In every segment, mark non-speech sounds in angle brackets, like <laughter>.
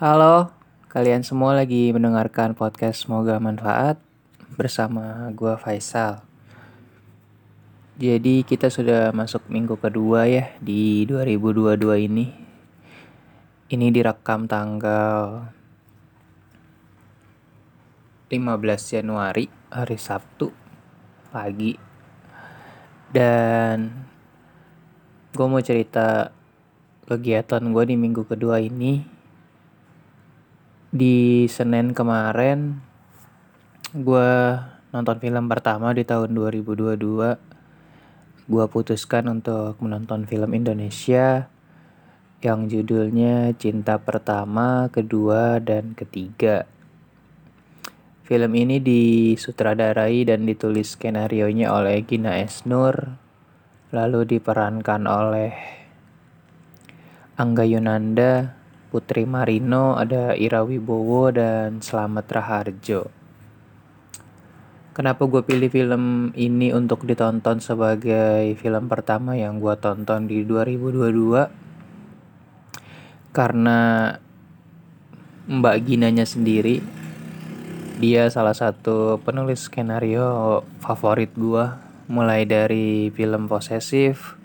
Halo, kalian semua lagi mendengarkan podcast Semoga Manfaat bersama gua Faisal. Jadi kita sudah masuk minggu kedua ya di 2022 ini. Ini direkam tanggal 15 Januari hari Sabtu pagi. Dan gue mau cerita kegiatan gue di minggu kedua ini. Di Senin kemarin gue nonton film pertama di tahun 2022. Gue putuskan untuk menonton film Indonesia yang judulnya Cinta Pertama, Kedua, dan Ketiga. Film ini disutradarai dan ditulis skenario-nya oleh Gina Esnur, lalu diperankan oleh Angga Yunanda, Putri Marino, ada Ira Wibowo, dan Slamet Raharjo. Kenapa gue pilih film ini untuk ditonton sebagai film pertama yang gue tonton di 2022? Karena Mbak Ginanya sendiri dia salah satu penulis skenario favorit gua mulai dari film posesif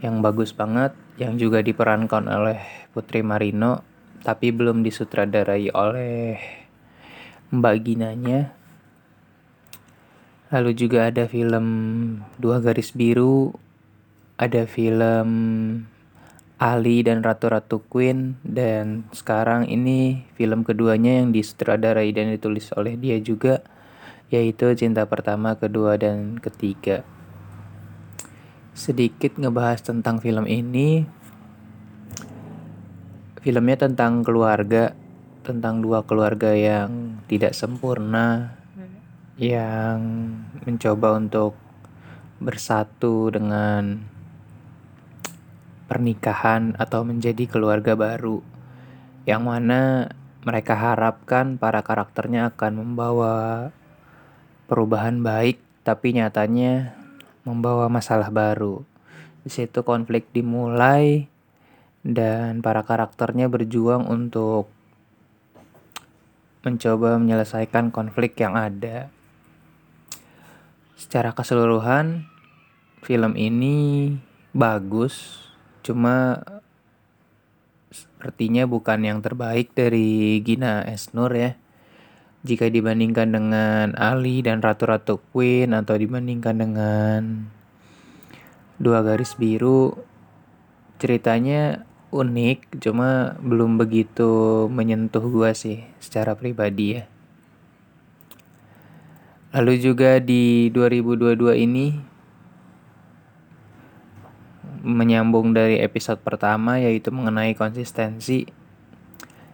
yang bagus banget yang juga diperankan oleh Putri Marino tapi belum disutradarai oleh Mbak Ginanya lalu juga ada film Dua Garis Biru ada film Ali dan Ratu-Ratu Queen dan sekarang ini film keduanya yang disutradarai dan ditulis oleh dia juga yaitu Cinta Pertama, Kedua dan Ketiga. Sedikit ngebahas tentang film ini. Filmnya tentang keluarga, tentang dua keluarga yang tidak sempurna yang mencoba untuk bersatu dengan pernikahan atau menjadi keluarga baru, yang mana mereka harapkan para karakternya akan membawa perubahan baik, tapi nyatanya membawa masalah baru. Di situ konflik dimulai dan para karakternya berjuang untuk mencoba menyelesaikan konflik yang ada. Secara keseluruhan, film ini bagus, Cuma sepertinya bukan yang terbaik dari Gina Esnur ya. Jika dibandingkan dengan Ali dan Ratu-Ratu Queen atau dibandingkan dengan Dua Garis Biru, ceritanya unik, cuma belum begitu menyentuh gua sih secara pribadi ya. Lalu juga di 2022 ini menyambung dari episode pertama yaitu mengenai konsistensi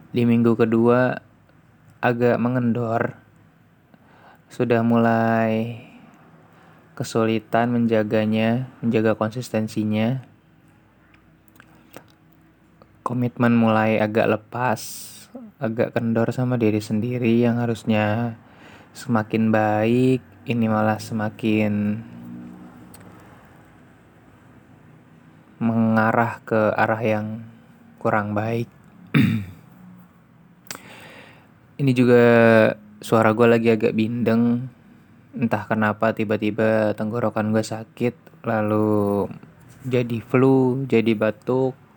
di minggu kedua agak mengendor sudah mulai kesulitan menjaganya menjaga konsistensinya komitmen mulai agak lepas agak kendor sama diri sendiri yang harusnya semakin baik ini malah semakin mengarah ke arah yang kurang baik. <clears throat> Ini juga suara gue lagi agak bindeng. Entah kenapa tiba-tiba tenggorokan gue sakit, lalu jadi flu, jadi batuk.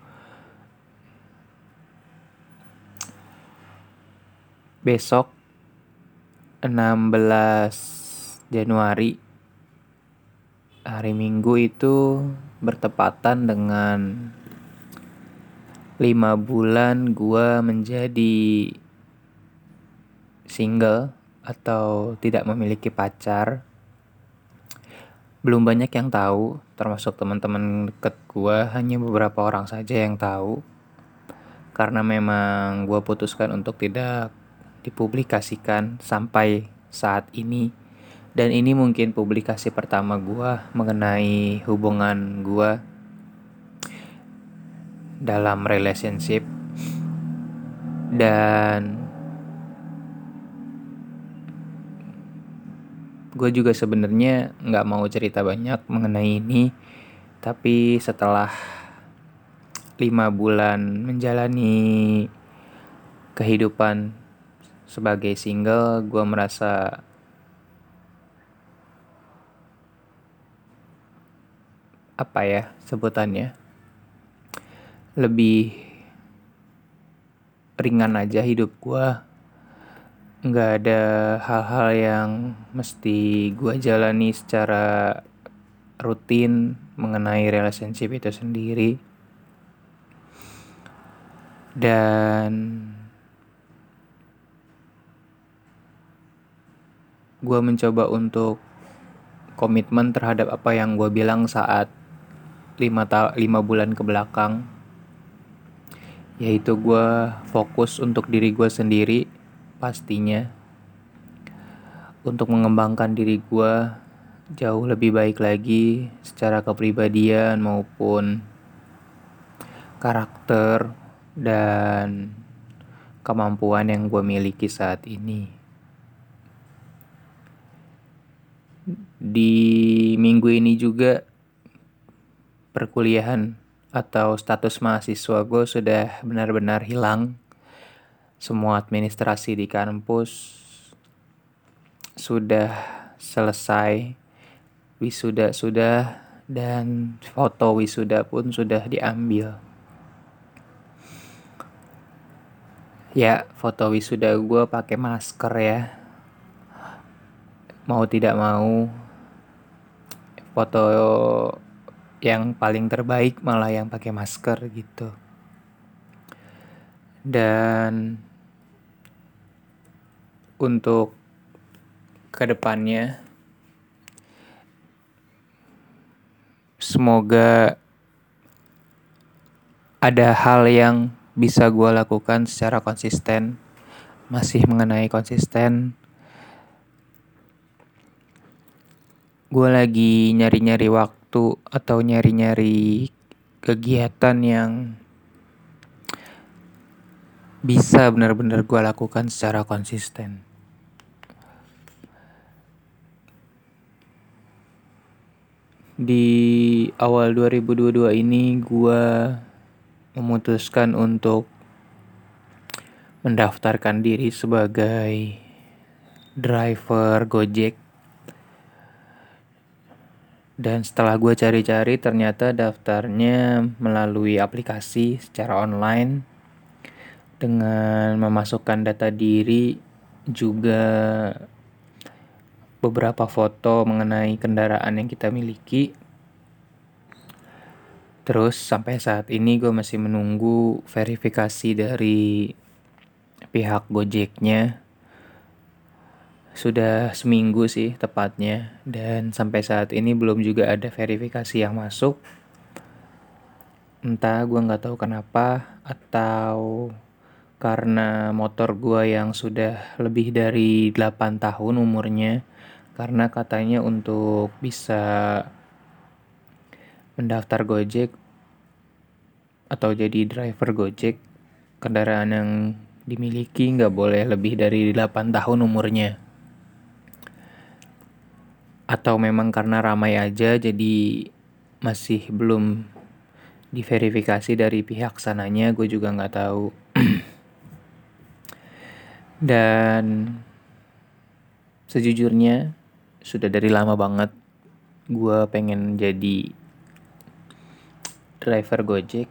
Besok 16 Januari hari Minggu itu bertepatan dengan lima bulan gua menjadi single atau tidak memiliki pacar. Belum banyak yang tahu, termasuk teman-teman deket gua, hanya beberapa orang saja yang tahu. Karena memang gua putuskan untuk tidak dipublikasikan sampai saat ini. Dan ini mungkin publikasi pertama gue mengenai hubungan gue dalam relationship. Dan gue juga sebenarnya nggak mau cerita banyak mengenai ini. Tapi setelah lima bulan menjalani kehidupan sebagai single gue merasa apa ya sebutannya lebih ringan aja hidup gue nggak ada hal-hal yang mesti gue jalani secara rutin mengenai relationship itu sendiri. Dan gue mencoba untuk komitmen terhadap apa yang gue bilang saat lima, ta lima bulan ke belakang yaitu gue fokus untuk diri gue sendiri pastinya untuk mengembangkan diri gue jauh lebih baik lagi secara kepribadian maupun karakter dan kemampuan yang gue miliki saat ini. Di minggu ini juga perkuliahan atau status mahasiswa gue sudah benar-benar hilang. Semua administrasi di kampus sudah selesai, wisuda sudah, dan foto wisuda pun sudah diambil. Ya, foto wisuda gue pakai masker ya. Mau tidak mau, foto yang paling terbaik malah yang pakai masker gitu. Dan untuk ke depannya, semoga ada hal yang bisa gue lakukan secara konsisten masih mengenai konsisten gue lagi nyari-nyari waktu atau nyari-nyari kegiatan yang bisa benar-benar gue lakukan secara konsisten. Di awal 2022 ini gue memutuskan untuk mendaftarkan diri sebagai driver Gojek. Dan setelah gue cari-cari ternyata daftarnya melalui aplikasi secara online dengan memasukkan data diri juga beberapa foto mengenai kendaraan yang kita miliki Terus sampai saat ini gue masih menunggu verifikasi dari pihak Gojeknya. Sudah seminggu sih tepatnya dan sampai saat ini belum juga ada verifikasi yang masuk. Entah gue nggak tahu kenapa atau karena motor gue yang sudah lebih dari 8 tahun umurnya karena katanya untuk bisa mendaftar Gojek atau jadi driver Gojek, kendaraan yang dimiliki nggak boleh lebih dari 8 tahun umurnya. Atau memang karena ramai aja jadi masih belum diverifikasi dari pihak sananya, gue juga nggak tahu. <clears throat> Dan sejujurnya sudah dari lama banget gue pengen jadi driver Gojek.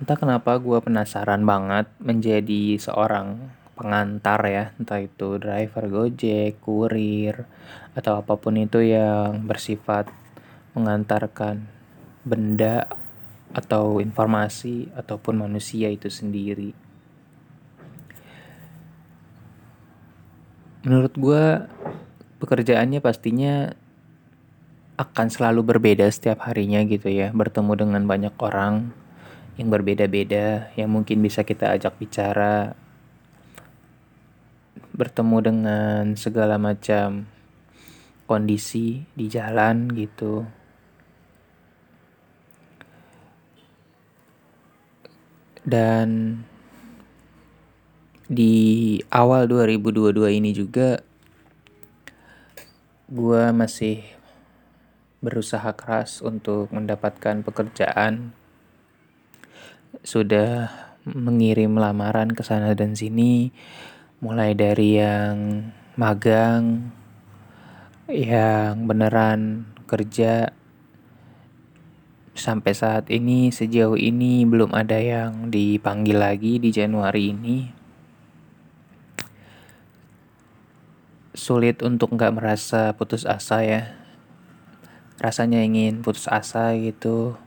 Entah kenapa gue penasaran banget menjadi seorang pengantar ya, entah itu driver Gojek, kurir, atau apa pun itu yang bersifat mengantarkan benda atau informasi ataupun manusia itu sendiri. Menurut gue pekerjaannya pastinya akan selalu berbeda setiap harinya gitu ya, bertemu dengan banyak orang yang berbeda-beda, yang mungkin bisa kita ajak bicara, bertemu dengan segala macam kondisi di jalan gitu. Dan di awal 2022 ini juga gue masih berusaha keras untuk mendapatkan pekerjaan. Sudah mengirim lamaran ke sana dan sini, mulai dari yang magang, yang beneran kerja, sampai saat ini sejauh ini belum ada yang dipanggil lagi di Januari ini. Sulit untuk nggak merasa putus asa ya. Rasanya ingin putus asa gitu.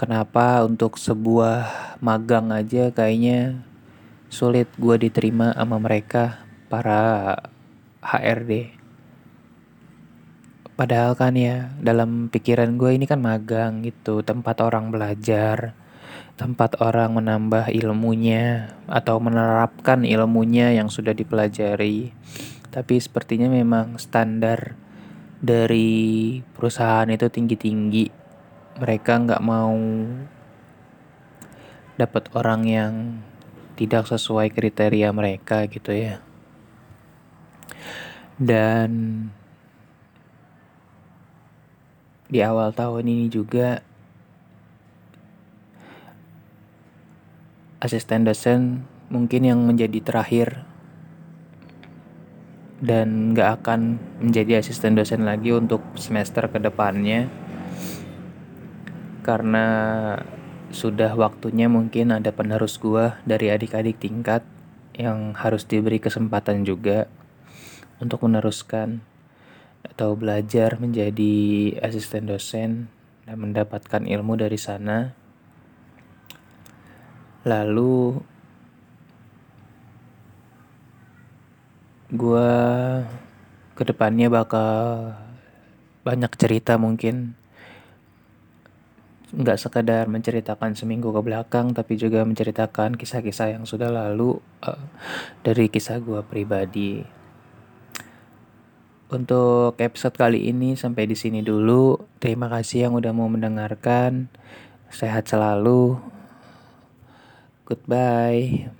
Kenapa untuk sebuah magang aja kayaknya sulit gue diterima sama mereka para HRD. Padahal kan ya dalam pikiran gue ini kan magang gitu, tempat orang belajar, tempat orang menambah ilmunya atau menerapkan ilmunya yang sudah dipelajari. Tapi sepertinya memang standar dari perusahaan itu tinggi-tinggi. Mereka nggak mau dapat orang yang tidak sesuai kriteria mereka gitu ya. Dan di awal tahun ini juga asisten dosen mungkin yang menjadi terakhir dan gak akan menjadi asisten dosen lagi untuk semester ke depannya karena sudah waktunya mungkin ada penerus gua dari adik-adik tingkat yang harus diberi kesempatan juga untuk meneruskan atau belajar menjadi asisten dosen dan mendapatkan ilmu dari sana. Lalu gue ke depannya bakal banyak cerita mungkin nggak sekadar menceritakan seminggu ke belakang tapi juga menceritakan kisah-kisah yang sudah lalu uh, dari kisah gue pribadi. Untuk episode kali ini sampai di sini dulu. Terima kasih yang udah mau mendengarkan. Sehat selalu. Goodbye.